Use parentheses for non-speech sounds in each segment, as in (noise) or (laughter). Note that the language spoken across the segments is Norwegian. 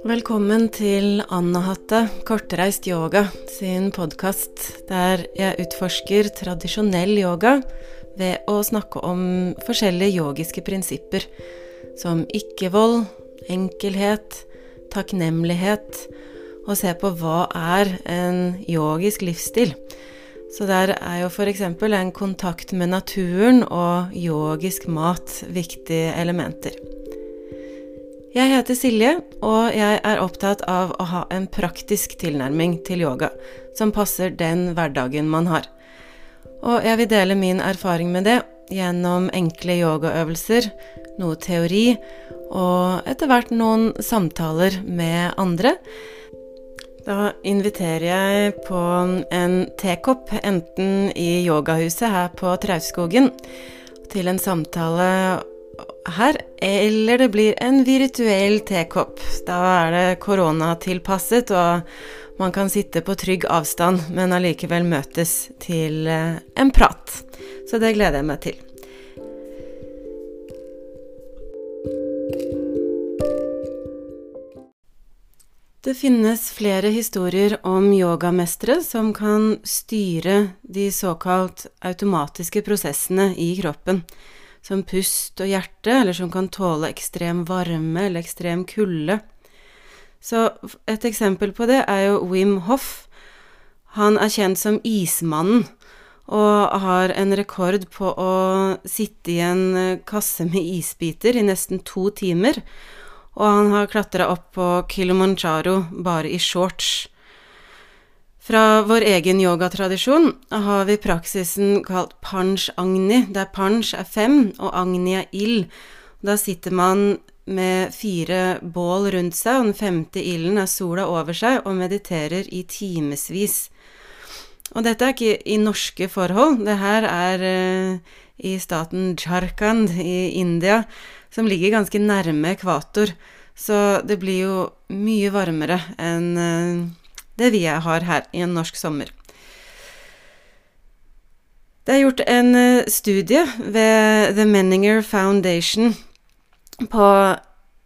Velkommen til Annahatte kortreist yoga sin podkast, der jeg utforsker tradisjonell yoga ved å snakke om forskjellige yogiske prinsipper, som ikke-vold, enkelhet, takknemlighet, og se på hva er en yogisk livsstil. Så der er jo f.eks. en kontakt med naturen og yogisk mat viktige elementer. Jeg heter Silje, og jeg er opptatt av å ha en praktisk tilnærming til yoga som passer den hverdagen man har. Og jeg vil dele min erfaring med det gjennom enkle yogaøvelser, noe teori og etter hvert noen samtaler med andre. Da inviterer jeg på en tekopp, enten i yogahuset her på Trauskogen, til en samtale her, eller det blir en virtuell tekopp. Da er det koronatilpasset, og man kan sitte på trygg avstand, men allikevel møtes til eh, en prat. Så det gleder jeg meg til. Det finnes flere historier om yogamestere som kan styre de såkalt automatiske prosessene i kroppen som pust og hjerte, eller som kan tåle ekstrem varme eller ekstrem kulde. Så et eksempel på det er jo Wim Hoff. Han er kjent som Ismannen, og har en rekord på å sitte i en eh, kasse med isbiter i nesten to timer. Og han har klatra opp på Kilimanjaro bare i shorts. Fra vår egen yogatradisjon har vi praksisen kalt panch agni, der panch er fem og agni er ild. Da sitter man med fire bål rundt seg, og den femte ilden er sola over seg, og mediterer i timevis. Og dette er ikke i norske forhold, det her er uh, i staten Jharkhand i India, som ligger ganske nærme ekvator. Så det blir jo mye varmere enn uh, det vi har her i en norsk sommer. Det er gjort en eh, studie ved The Menninger Foundation på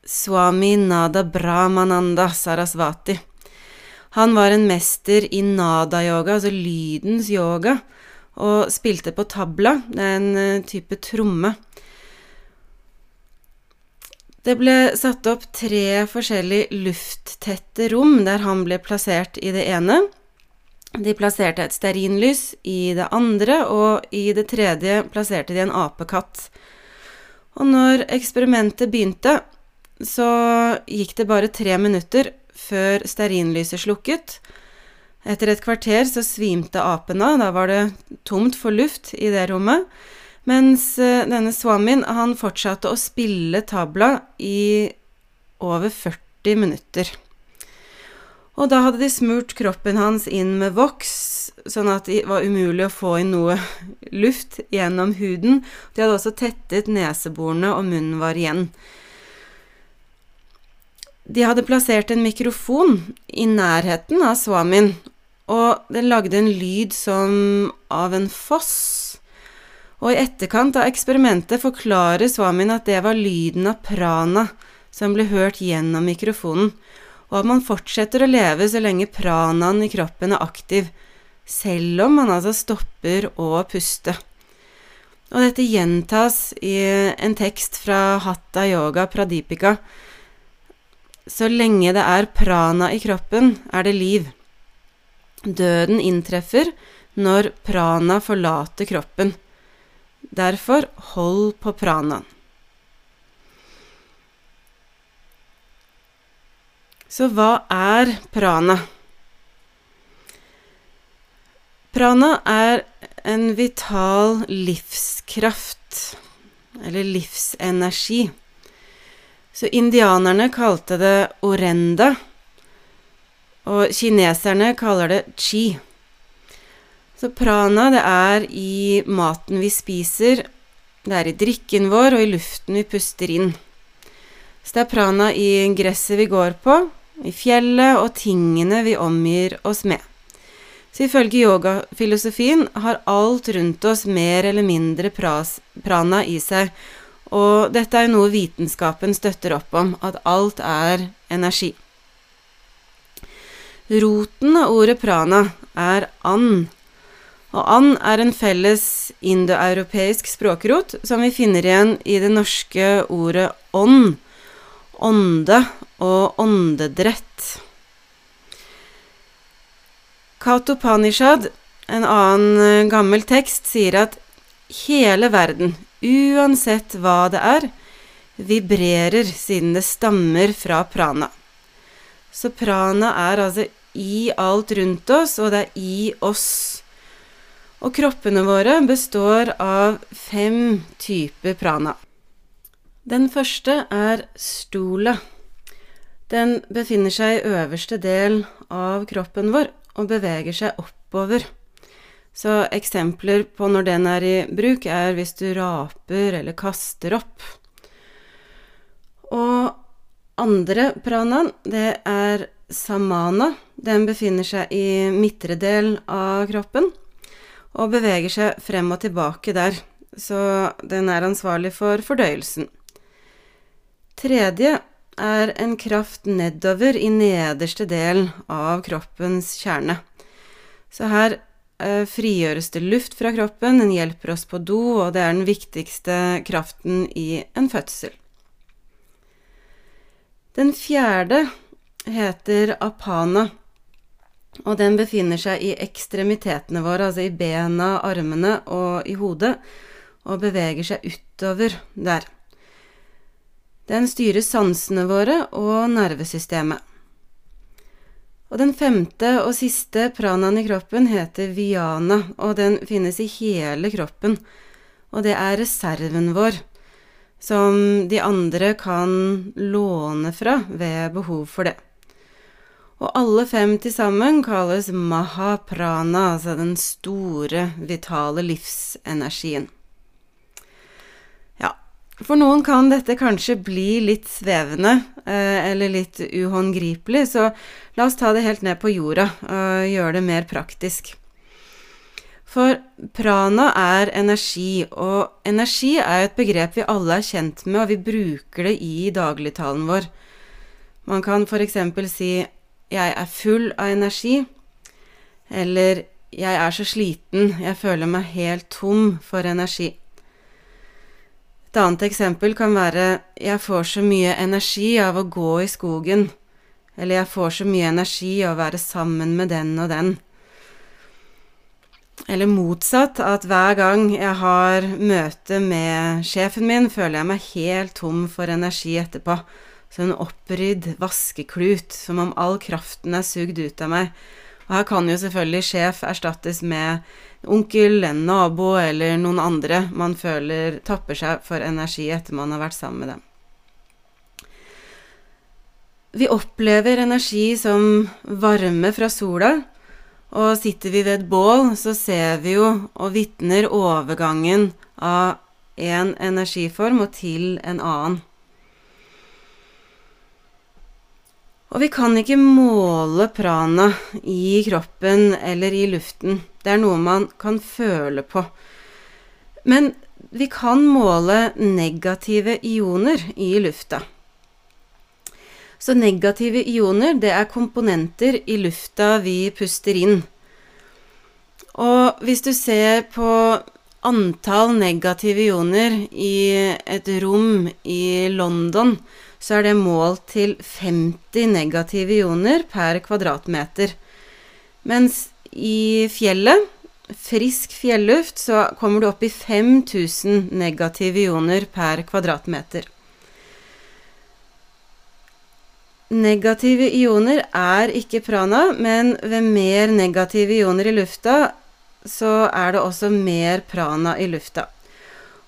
Swami Nada Brahmananda Sarasvati. Han var en mester i nada-yoga, altså lydens yoga, og spilte på tabla, en eh, type tromme. Det ble satt opp tre forskjellige lufttette rom der han ble plassert i det ene. De plasserte et stearinlys i det andre, og i det tredje plasserte de en apekatt. Og når eksperimentet begynte, så gikk det bare tre minutter før stearinlyset slukket. Etter et kvarter så svimte apen av, da var det tomt for luft i det rommet. Mens eh, denne swamien, han fortsatte å spille tabla i over 40 minutter. Og da hadde de smurt kroppen hans inn med voks, sånn at det var umulig å få inn noe (laughs) luft gjennom huden. De hadde også tettet neseborene, og munnen var igjen. De hadde plassert en mikrofon i nærheten av swamien, og den lagde en lyd som av en foss og i etterkant av eksperimentet forklarer Swamin at det var lyden av prana som ble hørt gjennom mikrofonen, og at man fortsetter å leve så lenge pranaen i kroppen er aktiv, selv om man altså stopper å puste. Og dette gjentas i en tekst fra Hatta Yoga Pradipika. Så lenge det er prana i kroppen, er det liv. Døden inntreffer når prana forlater kroppen. Derfor hold på pranaen. Så hva er prana? Prana er en vital livskraft, eller livsenergi. Så indianerne kalte det orenda, og kineserne kaller det chi. Så prana, det er i maten vi spiser, det er i drikken vår og i luften vi puster inn. Så det er prana i gresset vi går på, i fjellet og tingene vi omgir oss med. Så ifølge yogafilosofien har alt rundt oss mer eller mindre prana i seg, og dette er noe vitenskapen støtter opp om, at alt er energi. Roten av ordet prana er and. Og and er en felles indoeuropeisk språkrot som vi finner igjen i det norske ordet ånd, ånde og åndedrett. Katopanishad, en annen gammel tekst, sier at hele verden, uansett hva det er, vibrerer siden det stammer fra prana. Så prana er altså i alt rundt oss, og det er i oss. Og kroppene våre består av fem typer prana. Den første er stola. Den befinner seg i øverste del av kroppen vår og beveger seg oppover. Så eksempler på når den er i bruk, er hvis du raper eller kaster opp. Og andre pranaen, det er samana. Den befinner seg i midtre del av kroppen og beveger seg frem og tilbake der, så den er ansvarlig for fordøyelsen. Tredje er en kraft nedover i nederste del av kroppens kjerne. Så her eh, frigjøres det luft fra kroppen, den hjelper oss på do, og det er den viktigste kraften i en fødsel. Den fjerde heter apana, og den befinner seg i ekstremitetene våre, altså i bena, armene og i hodet, og beveger seg utover der. Den styrer sansene våre og nervesystemet. Og den femte og siste pranaen i kroppen heter viana, og den finnes i hele kroppen. Og det er reserven vår som de andre kan låne fra ved behov for det. Og alle fem til sammen kalles mahaprana, altså den store, vitale livsenergien. Ja, for noen kan dette kanskje bli litt svevende eh, eller litt uhåndgripelig, så la oss ta det helt ned på jorda og gjøre det mer praktisk. For prana er energi, og energi er et begrep vi alle er kjent med, og vi bruker det i dagligtalen vår. Man kan eksempel si 'jeg er full av energi', eller 'jeg er så sliten, jeg føler meg helt tom for energi'. Et annet eksempel kan være 'jeg får så mye energi av å gå i skogen', eller 'jeg får så mye energi av å være sammen med den og den'. Eller motsatt, at hver gang jeg har møte med sjefen min, føler jeg meg helt tom for energi etterpå. Så en opprydd vaskeklut, som om all kraften er sugd ut av meg. Og her kan jo selvfølgelig sjef erstattes med onkel, en nabo eller noen andre man føler tapper seg for energi etter man har vært sammen med dem. Vi opplever energi som varme fra sola, og sitter vi ved et bål, så ser vi jo og vitner overgangen av en energiform og til en annen. Og vi kan ikke måle prana i kroppen eller i luften. Det er noe man kan føle på. Men vi kan måle negative ioner i lufta. Så negative ioner, det er komponenter i lufta vi puster inn. Og hvis du ser på antall negative ioner i et rom i London, så er det målt til 50 negative ioner per kvadratmeter. Mens i fjellet, frisk fjelluft, så kommer du opp i 5000 negative ioner per kvadratmeter. Negative ioner er ikke prana, men ved mer negative ioner i lufta, så er det også mer prana i lufta.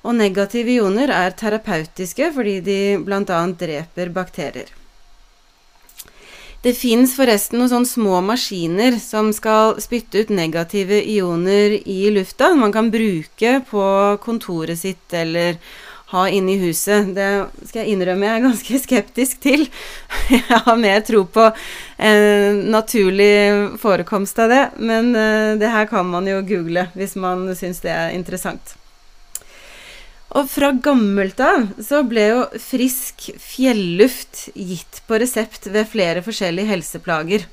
Og negative ioner er terapeutiske fordi de bl.a. dreper bakterier. Det fins forresten noen sånne små maskiner som skal spytte ut negative ioner i lufta. Man kan bruke på kontoret sitt eller ha inne i huset. Det skal jeg innrømme jeg er ganske (laughs) skeptisk til. Jeg har mer tro på eh, naturlig forekomst av det, men eh, det her kan man jo google hvis man syns det er interessant. Og fra gammelt av så ble jo frisk fjelluft gitt på resept ved flere forskjellige helseplager.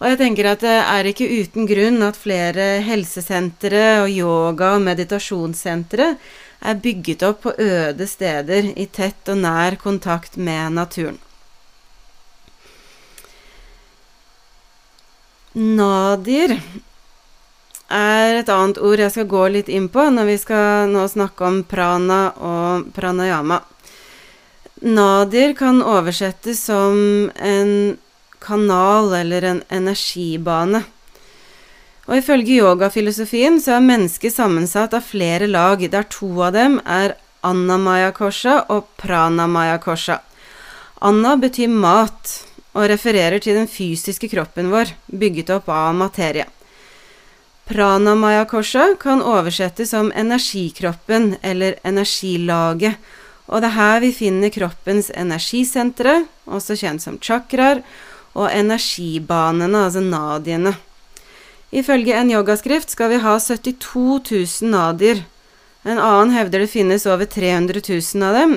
Og jeg tenker at det er ikke uten grunn at flere helsesentre og yoga- og meditasjonssentre er bygget opp på øde steder i tett og nær kontakt med naturen. Nadir er et annet ord jeg skal gå litt inn på når vi skal nå snakke om prana og pranayama. Nadir kan oversettes som en kanal eller en energibane. Og ifølge yogafilosofien så er mennesket sammensatt av flere lag, der to av dem er annamaya-korsa og pranamaya-korsa. Anna betyr mat og refererer til den fysiske kroppen vår, bygget opp av materie. Pranamaya kosha kan oversettes som energikroppen eller energilaget, og det er her vi finner kroppens energisentre, også kjent som chakraer, og energibanene, altså nadiene. Ifølge en yogaskrift skal vi ha 72 000 nadier. En annen hevder det finnes over 300 000 av dem,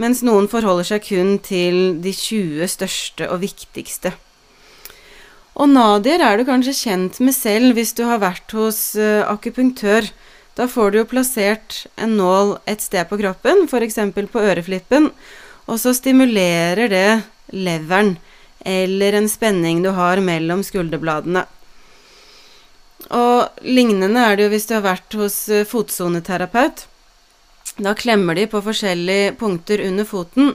mens noen forholder seg kun til de 20 største og viktigste. Og nadier er du kanskje kjent med selv hvis du har vært hos uh, akupunktør. Da får du jo plassert en nål et sted på kroppen, f.eks. på øreflippen, og så stimulerer det leveren eller en spenning du har mellom skulderbladene. Og lignende er det jo hvis du har vært hos eh, fotsoneterapeut. Da klemmer de på forskjellige punkter under foten,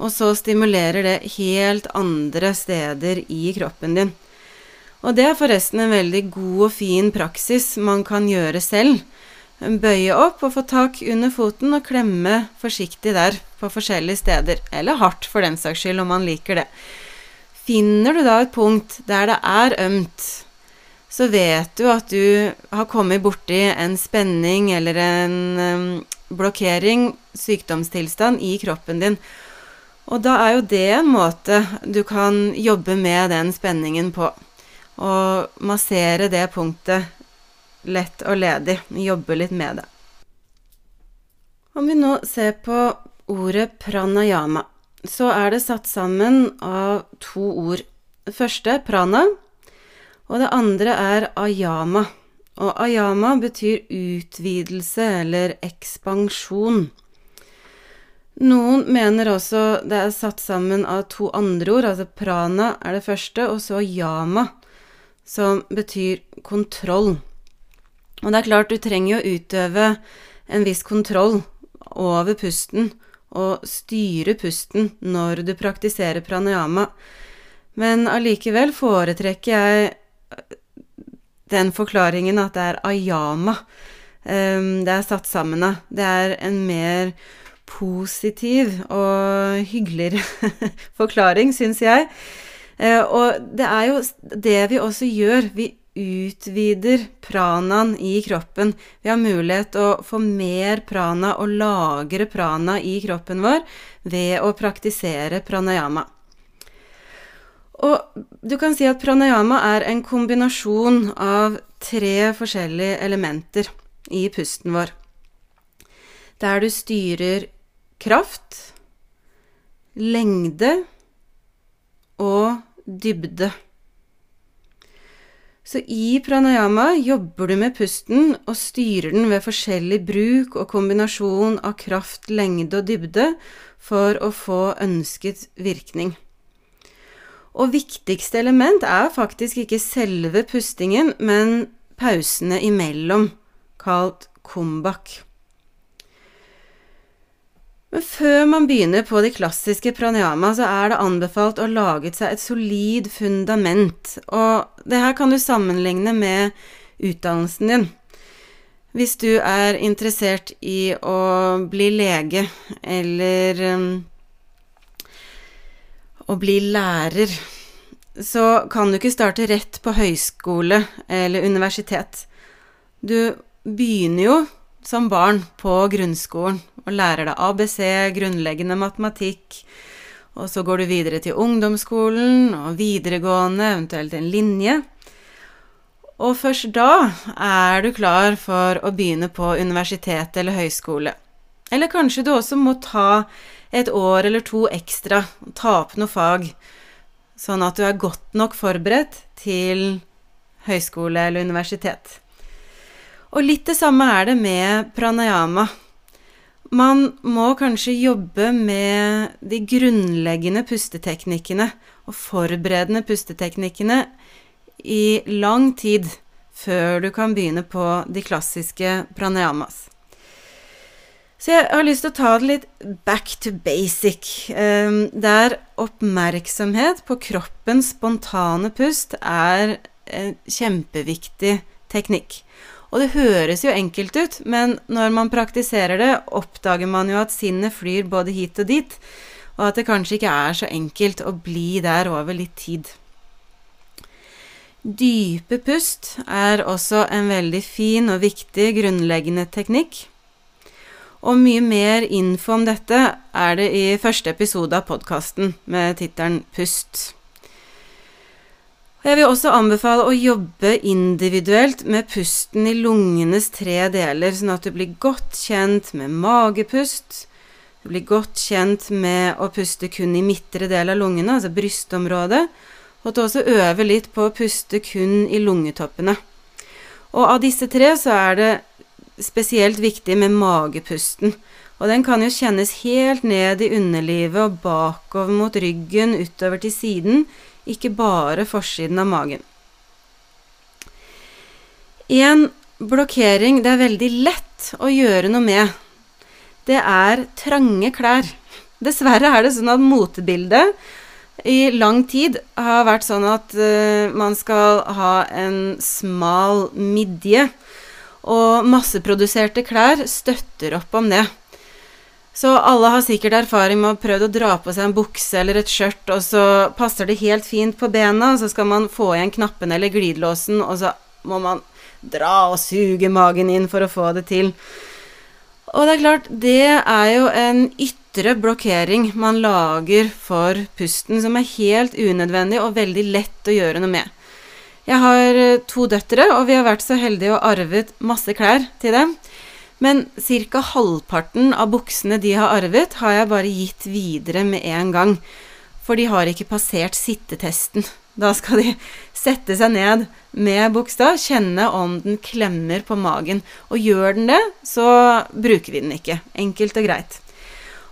og så stimulerer det helt andre steder i kroppen din. Og det er forresten en veldig god og fin praksis man kan gjøre selv. Bøye opp og få tak under foten og klemme forsiktig der på forskjellige steder. Eller hardt, for den saks skyld, om man liker det. Finner du da et punkt der det er ømt, så vet du at du har kommet borti en spenning eller en blokkering, sykdomstilstand, i kroppen din. Og da er jo det en måte du kan jobbe med den spenningen på. Og massere det punktet lett og ledig. Jobbe litt med det. Om vi nå ser på ordet pranayama så er det satt sammen av to ord. Det første prana, og det andre er ayama. Og ayama betyr utvidelse eller ekspansjon. Noen mener også det er satt sammen av to andre ord, altså prana er det første, og så yama, som betyr kontroll. Og det er klart, du trenger jo utøve en viss kontroll over pusten og styre pusten når du praktiserer pranayama. Men allikevel foretrekker jeg øh, den forklaringen at det er ayama um, det er satt sammen av. Det er en mer positiv og hyggeligere (laughs) forklaring, syns jeg. Uh, og det er jo det vi også gjør. Vi utvider pranaen i kroppen. Vi har mulighet til å få mer prana og lagre prana i kroppen vår ved å praktisere pranayama. Og du kan si at pranayama er en kombinasjon av tre forskjellige elementer i pusten vår. Der du styrer kraft, lengde og dybde. Så i pranayama jobber du med pusten og styrer den ved forskjellig bruk og kombinasjon av kraft, lengde og dybde for å få ønsket virkning. Og viktigste element er faktisk ikke selve pustingen, men pausene imellom, kalt kumbak. Men før man begynner på de klassiske pranayama, så er det anbefalt å lage seg et solid fundament, og det her kan du sammenligne med utdannelsen din. Hvis du er interessert i å bli lege eller um, å bli lærer, så kan du ikke starte rett på høyskole eller universitet. Du begynner jo som barn på grunnskolen og lærer deg ABC, grunnleggende matematikk, og så går du videre til ungdomsskolen og videregående, eventuelt en linje. Og først da er du klar for å begynne på universitet eller høyskole. Eller kanskje du også må ta et år eller to ekstra, ta opp noe fag, sånn at du er godt nok forberedt til høyskole eller universitet. Og litt det samme er det med pranayama. Man må kanskje jobbe med de grunnleggende pusteteknikkene og forberedende pusteteknikkene i lang tid før du kan begynne på de klassiske pranayamas. Så jeg har lyst til å ta det litt back to basic. Ehm, der oppmerksomhet på kroppens spontane pust er en kjempeviktig teknikk. Og det høres jo enkelt ut, men når man praktiserer det, oppdager man jo at sinnet flyr både hit og dit, og at det kanskje ikke er så enkelt å bli der over litt tid. Dype pust er også en veldig fin og viktig grunnleggende teknikk. Og mye mer info om dette er det i første episode av podkasten med tittelen Pust. Jeg vil også anbefale å jobbe individuelt med pusten i lungenes tre deler, sånn at du blir godt kjent med magepust, du blir godt kjent med å puste kun i midtre del av lungene, altså brystområdet, og til også øve litt på å puste kun i lungetoppene. Og av disse tre så er det spesielt viktig med magepusten. Og den kan jo kjennes helt ned i underlivet og bakover mot ryggen, utover til siden, ikke bare forsiden av magen. En blokkering det er veldig lett å gjøre noe med, det er trange klær. Dessverre er det sånn at motebildet i lang tid har vært sånn at uh, man skal ha en smal midje. Og masseproduserte klær støtter opp om det. Så alle har sikkert erfaring med å prøve å dra på seg en bukse eller et skjørt, og så passer det helt fint på bena, og så skal man få igjen knappene eller glidelåsen, og så må man dra og suge magen inn for å få det til. Og det er klart, det er jo en ytre blokkering man lager for pusten, som er helt unødvendig og veldig lett å gjøre noe med. Jeg har eh, to døtre, og vi har vært så heldige å arvet masse klær til dem. Men ca. halvparten av buksene de har arvet, har jeg bare gitt videre med en gang. For de har ikke passert sittetesten. Da skal de sette seg ned med buksa, kjenne om den klemmer på magen. Og gjør den det, så bruker vi den ikke. Enkelt og greit.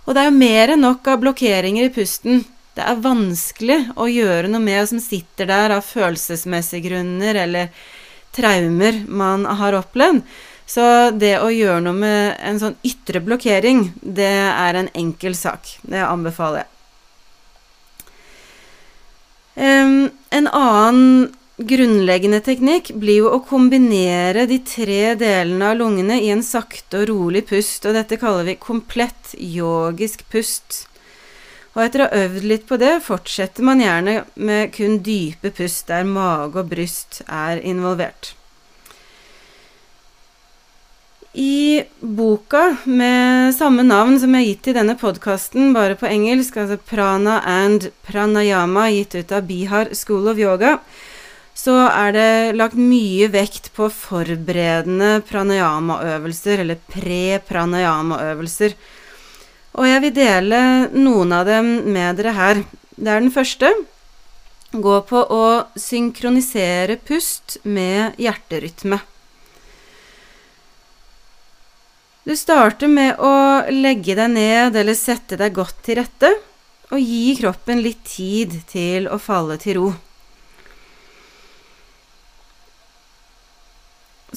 Og det er jo mer enn nok av blokkeringer i pusten. Det er vanskelig å gjøre noe med som sitter der av følelsesmessige grunner eller traumer man har opplevd. Så det å gjøre noe med en sånn ytre blokkering, det er en enkel sak. Det anbefaler jeg. En annen grunnleggende teknikk blir jo å kombinere de tre delene av lungene i en sakte og rolig pust, og dette kaller vi komplett yogisk pust. Og etter å ha øvd litt på det, fortsetter man gjerne med kun dype pust der mage og bryst er involvert. I boka med samme navn som jeg har gitt til denne podkasten, bare på engelsk, altså Prana and Pranayama, gitt ut av Bihar School of Yoga, så er det lagt mye vekt på forberedende pranayama-øvelser, eller pre-pranayama-øvelser. Og jeg vil dele noen av dem med dere her. Det er den første. Gå på å synkronisere pust med hjerterytme. Du starter med å legge deg ned eller sette deg godt til rette, og gi kroppen litt tid til å falle til ro.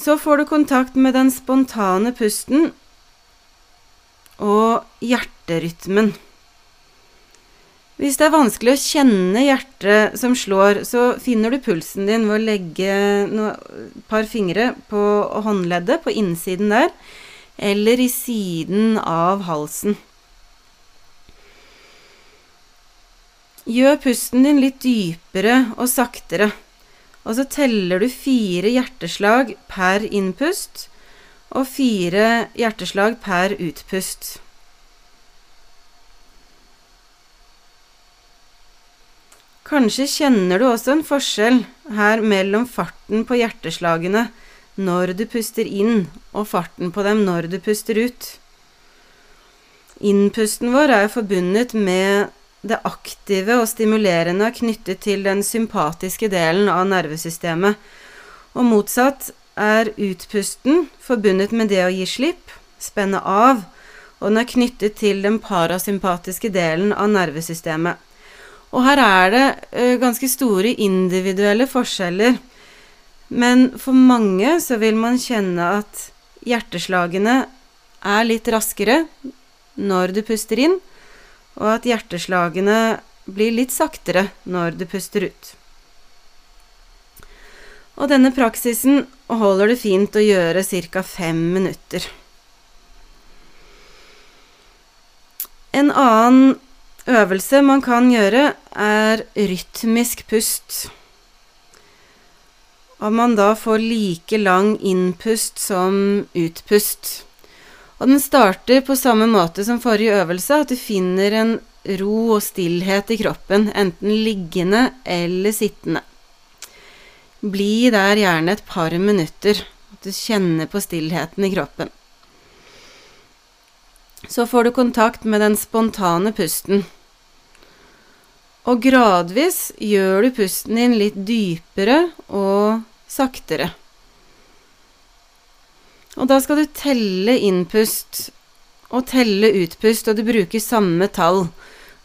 Så får du kontakt med den spontane pusten og hjerterytmen. Hvis det er vanskelig å kjenne hjertet som slår, så finner du pulsen din ved å legge et par fingre på håndleddet, på innsiden der, eller i siden av halsen. Gjør pusten din litt dypere og saktere. Og så teller du fire hjerteslag per innpust og fire hjerteslag per utpust. Kanskje kjenner du også en forskjell her mellom farten på hjerteslagene når du puster inn, og farten på dem når du puster ut. Innpusten vår er forbundet med det aktive og stimulerende er knyttet til den sympatiske delen av nervesystemet, og motsatt er utpusten forbundet med det å gi slipp, spenne av, og den er knyttet til den parasympatiske delen av nervesystemet. Og her er det uh, ganske store individuelle forskjeller, men for mange så vil man kjenne at hjerteslagene er litt raskere når du puster inn, og at hjerteslagene blir litt saktere når du puster ut. Og denne praksisen holder det fint å gjøre ca. fem minutter. En annen øvelse man kan gjøre, er rytmisk pust. Og man da får like lang innpust som utpust. Og den starter på samme måte som forrige øvelse, at du finner en ro og stillhet i kroppen, enten liggende eller sittende. Bli der gjerne et par minutter, at du kjenner på stillheten i kroppen. Så får du kontakt med den spontane pusten. Og gradvis gjør du pusten din litt dypere og saktere. Og da skal du telle innpust og telle utpust, og du bruker samme tall,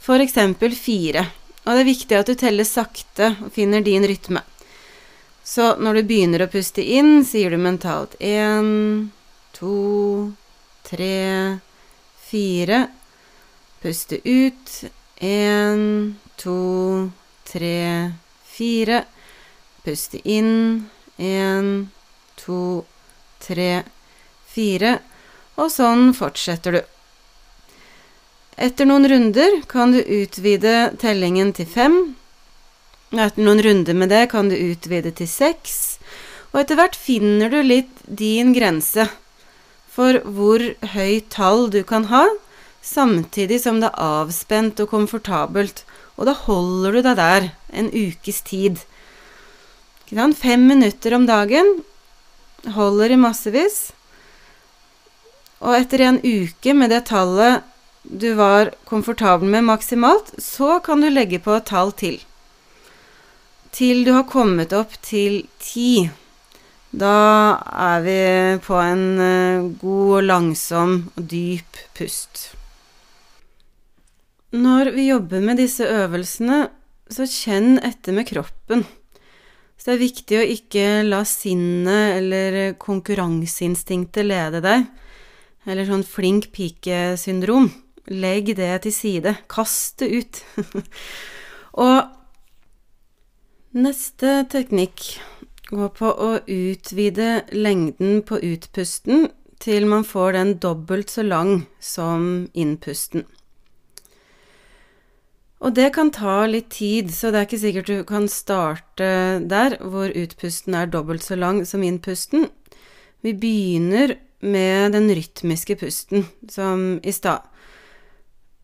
eksempel fire. Og det er viktig at du teller sakte og finner din rytme. Så når du begynner å puste inn, sier du mentalt én, to, tre, fire. Puste ut én, to, tre, fire. Puste inn én, to, tre, fire og sånn fortsetter du. Etter noen runder kan du utvide tellingen til fem. Etter noen runder med det kan du utvide til seks, og etter hvert finner du litt din grense for hvor høyt tall du kan ha, samtidig som det er avspent og komfortabelt, og da holder du deg der en ukes tid. Fem minutter om dagen holder i massevis. Og etter en uke med det tallet du var komfortabel med maksimalt, så kan du legge på et tall til. Til du har kommet opp til ti. Da er vi på en eh, god og langsom og dyp pust. Når vi jobber med disse øvelsene, så kjenn etter med kroppen. Så det er viktig å ikke la sinnet eller konkurranseinstinktet lede deg eller sånn flink pike-syndrom. Legg det til side. Kast det ut. (laughs) og neste teknikk går på å utvide lengden på utpusten til man får den dobbelt så lang som innpusten. Og det kan ta litt tid, så det er ikke sikkert du kan starte der hvor utpusten er dobbelt så lang som innpusten. Vi begynner med den rytmiske pusten, som i stad.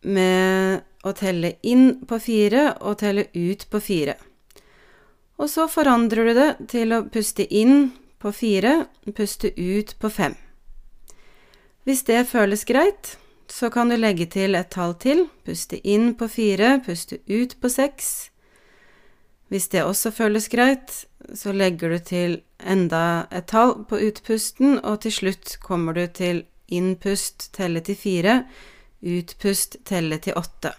Med å telle inn på fire og telle ut på fire. Og så forandrer du det til å puste inn på fire, puste ut på fem. Hvis det føles greit, så kan du legge til et tall til, puste inn på fire, puste ut på seks. Hvis det også føles greit, så legger du til enda et tall på utpusten, og til slutt kommer du til innpust, telle til fire, utpust, telle til åtte.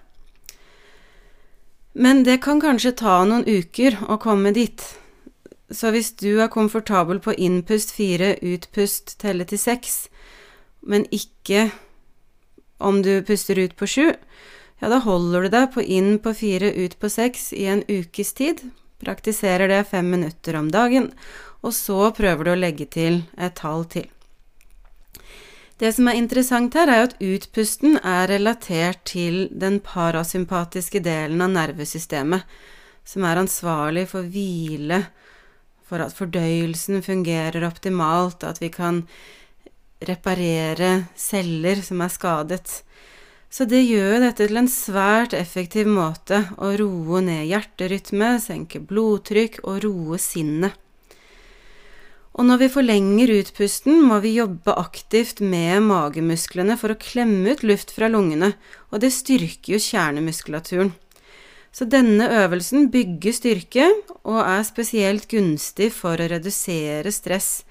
Men det kan kanskje ta noen uker å komme dit. Så hvis du er komfortabel på innpust fire, utpust, telle til seks, men ikke om du puster ut på sju, ja, da holder du deg på inn på fire, ut på seks i en ukes tid, praktiserer det fem minutter om dagen, og så prøver du å legge til et tall til. Det som er interessant her, er at utpusten er relatert til den parasympatiske delen av nervesystemet, som er ansvarlig for hvile, for at fordøyelsen fungerer optimalt, at vi kan reparere celler som er skadet. Så det gjør dette til en svært effektiv måte å roe ned hjerterytme, senke blodtrykk og roe sinnet. Og når vi forlenger utpusten, må vi jobbe aktivt med magemusklene for å klemme ut luft fra lungene, og det styrker jo kjernemuskulaturen. Så denne øvelsen bygger styrke og er spesielt gunstig for å redusere stress,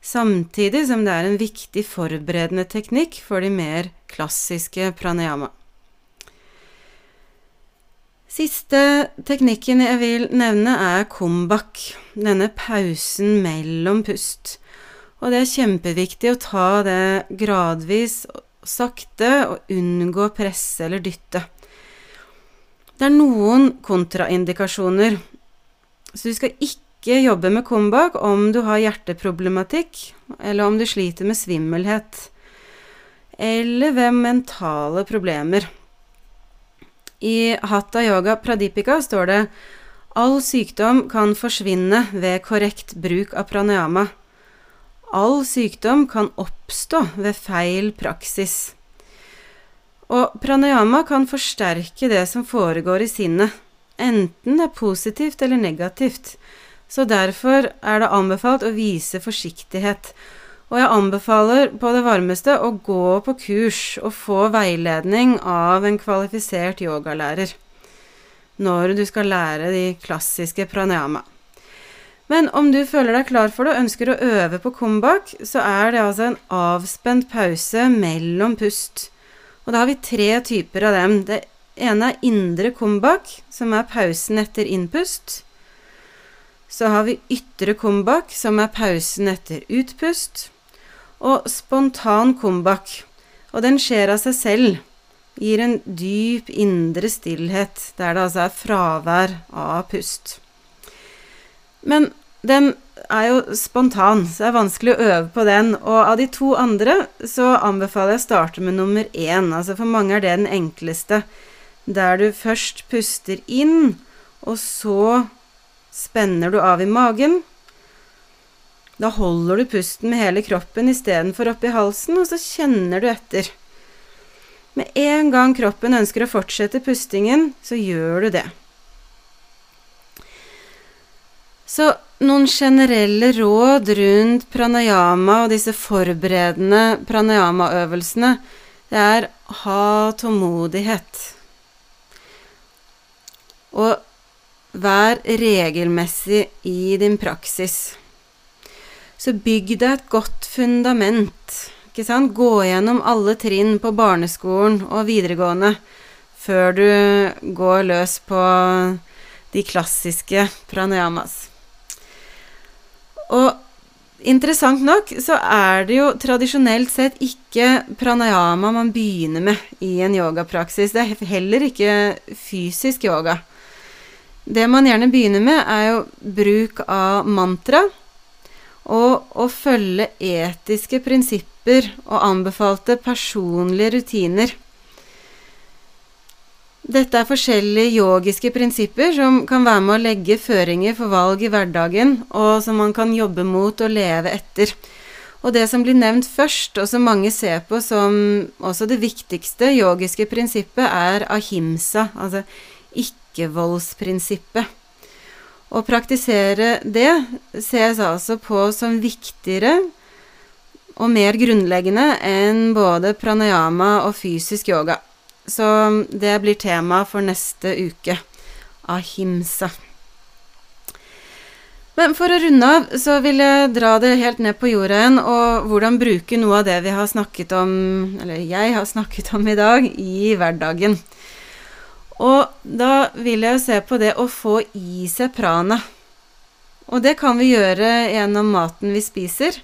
samtidig som det er en viktig forberedende teknikk for de mer klassiske pranayama. Siste teknikken jeg vil nevne, er kumbak, denne pausen mellom pust. Og det er kjempeviktig å ta det gradvis sakte, og unngå å presse eller dytte. Det er noen kontraindikasjoner, så du skal ikke jobbe med kumbak om du har hjerteproblematikk, eller om du sliter med svimmelhet, eller ved mentale problemer. I Hatha Yoga Pradipika står det all sykdom kan forsvinne ved korrekt bruk av pranayama. All sykdom kan oppstå ved feil praksis. Og pranayama kan forsterke det som foregår i sinnet, enten det er positivt eller negativt. Så derfor er det anbefalt å vise forsiktighet. Og jeg anbefaler på det varmeste å gå på kurs og få veiledning av en kvalifisert yogalærer når du skal lære de klassiske pranayama. Men om du føler deg klar for det og ønsker å øve på comeback, så er det altså en avspent pause mellom pust. Og da har vi tre typer av dem. Det ene er indre comeback, som er pausen etter innpust. Så har vi ytre kumbak, som er pausen etter utpust. Og spontan kumbak. Og den skjer av seg selv. Gir en dyp indre stillhet, der det altså er fravær av pust. Men den er jo spontan, så det er vanskelig å øve på den. Og av de to andre så anbefaler jeg å starte med nummer én. Altså for mange er det den enkleste. Der du først puster inn, og så spenner du av i magen. Da holder du pusten med hele kroppen istedenfor oppi halsen, og så kjenner du etter. Med en gang kroppen ønsker å fortsette pustingen, så gjør du det. Så noen generelle råd rundt pranayama og disse forberedende pranayama-øvelsene, det er ha tålmodighet. Og vær regelmessig i din praksis. Så bygg deg et godt fundament. Ikke sant? Gå gjennom alle trinn på barneskolen og videregående før du går løs på de klassiske pranayamas. Og interessant nok så er det jo tradisjonelt sett ikke pranayama man begynner med i en yogapraksis. Det er heller ikke fysisk yoga. Det man gjerne begynner med, er jo bruk av mantra og å følge etiske prinsipper og anbefalte personlige rutiner. Dette er forskjellige yogiske prinsipper som kan være med å legge føringer for valg i hverdagen, og som man kan jobbe mot og leve etter. Og det som blir nevnt først, og som mange ser på som også det viktigste yogiske prinsippet, er ahimsa, altså ikke-voldsprinsippet. Å praktisere det ses altså på som viktigere og mer grunnleggende enn både pranayama og fysisk yoga. Så det blir tema for neste uke. Ahimsa. Men for å runde av, så vil jeg dra det helt ned på jorda igjen, og hvordan bruke noe av det vi har snakket om, eller jeg har snakket om i dag, i hverdagen. Og da vil jeg jo se på det å få i seg prana. Og det kan vi gjøre gjennom maten vi spiser.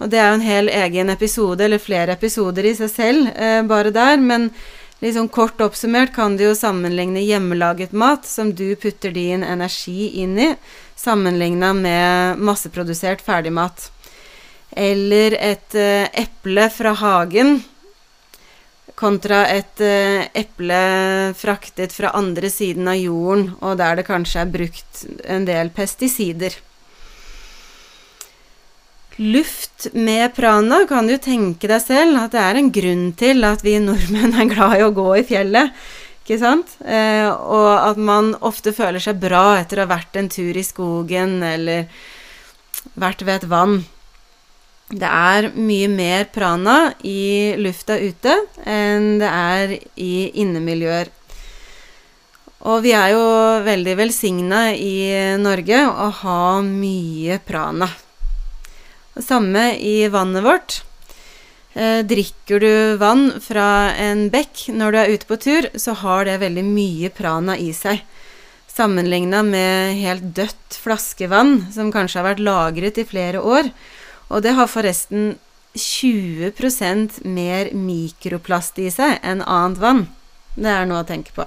Og det er jo en hel egen episode, eller flere episoder i seg selv, eh, bare der. Men sånn kort oppsummert kan du jo sammenligne hjemmelaget mat, som du putter din energi inn i, sammenligna med masseprodusert ferdigmat. Eller et eh, eple fra hagen kontra et uh, eple fraktet fra andre siden av jorden, og der det kanskje er brukt en del pesticider. Luft med prana kan du tenke deg selv at det er en grunn til at vi nordmenn er glad i å gå i fjellet. Ikke sant? Eh, og at man ofte føler seg bra etter å ha vært en tur i skogen eller vært ved et vann. Det er mye mer prana i lufta ute enn det er i innemiljøer. Og vi er jo veldig velsigna i Norge å ha mye prana. Samme i vannet vårt. Eh, drikker du vann fra en bekk når du er ute på tur, så har det veldig mye prana i seg. Sammenligna med helt dødt flaskevann, som kanskje har vært lagret i flere år. Og det har forresten 20% mer mikroplast i seg enn annet vann. Det er noe å tenke på.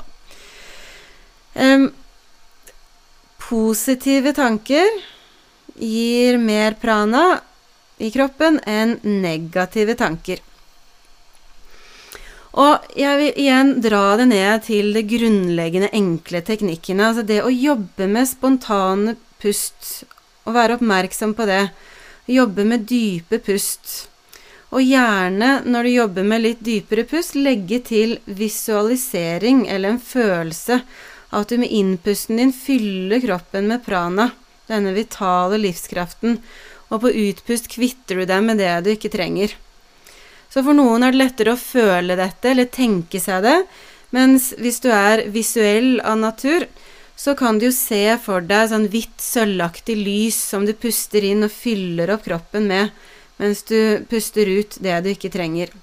Um, positive tanker gir mer prana i kroppen enn negative tanker. Og jeg vil igjen dra det ned til de grunnleggende, enkle teknikkene. Altså det å jobbe med spontane pust, og være oppmerksom på det. Jobbe med dype pust. Og gjerne, når du jobber med litt dypere pust, legge til visualisering eller en følelse av at du med innpusten din fyller kroppen med prana, denne vitale livskraften, og på utpust kvitter du deg med det du ikke trenger. Så for noen er det lettere å føle dette eller tenke seg det, mens hvis du er visuell av natur, så kan du jo se for deg sånn hvitt, sølvaktig lys som du puster inn og fyller opp kroppen med, mens du puster ut det du ikke trenger.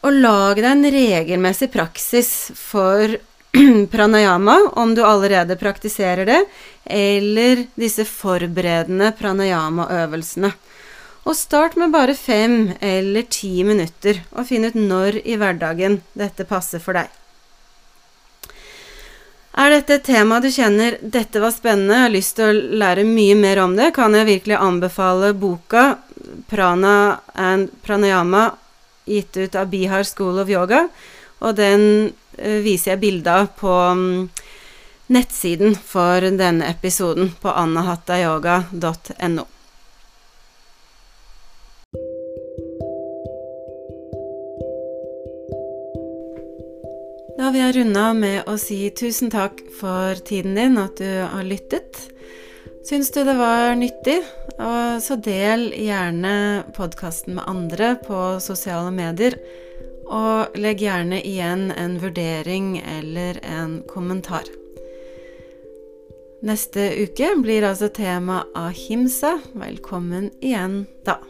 Og lag deg en regelmessig praksis for (clears throat) pranayama, om du allerede praktiserer det, eller disse forberedende pranayama-øvelsene. Og start med bare fem eller ti minutter, og finn ut når i hverdagen dette passer for deg. Er dette et tema du kjenner 'dette var spennende', jeg har lyst til å lære mye mer om det, kan jeg virkelig anbefale boka 'Prana and Pranayama', gitt ut av Bihar School of Yoga. Og den uh, viser jeg bilde av på um, nettsiden for denne episoden på anahatayoga.no. Da vil jeg runde av med å si tusen takk for tiden din, at du har lyttet. Syns du det var nyttig, så del gjerne podkasten med andre på sosiale medier. Og legg gjerne igjen en vurdering eller en kommentar. Neste uke blir altså tema ahimsa. Velkommen igjen da.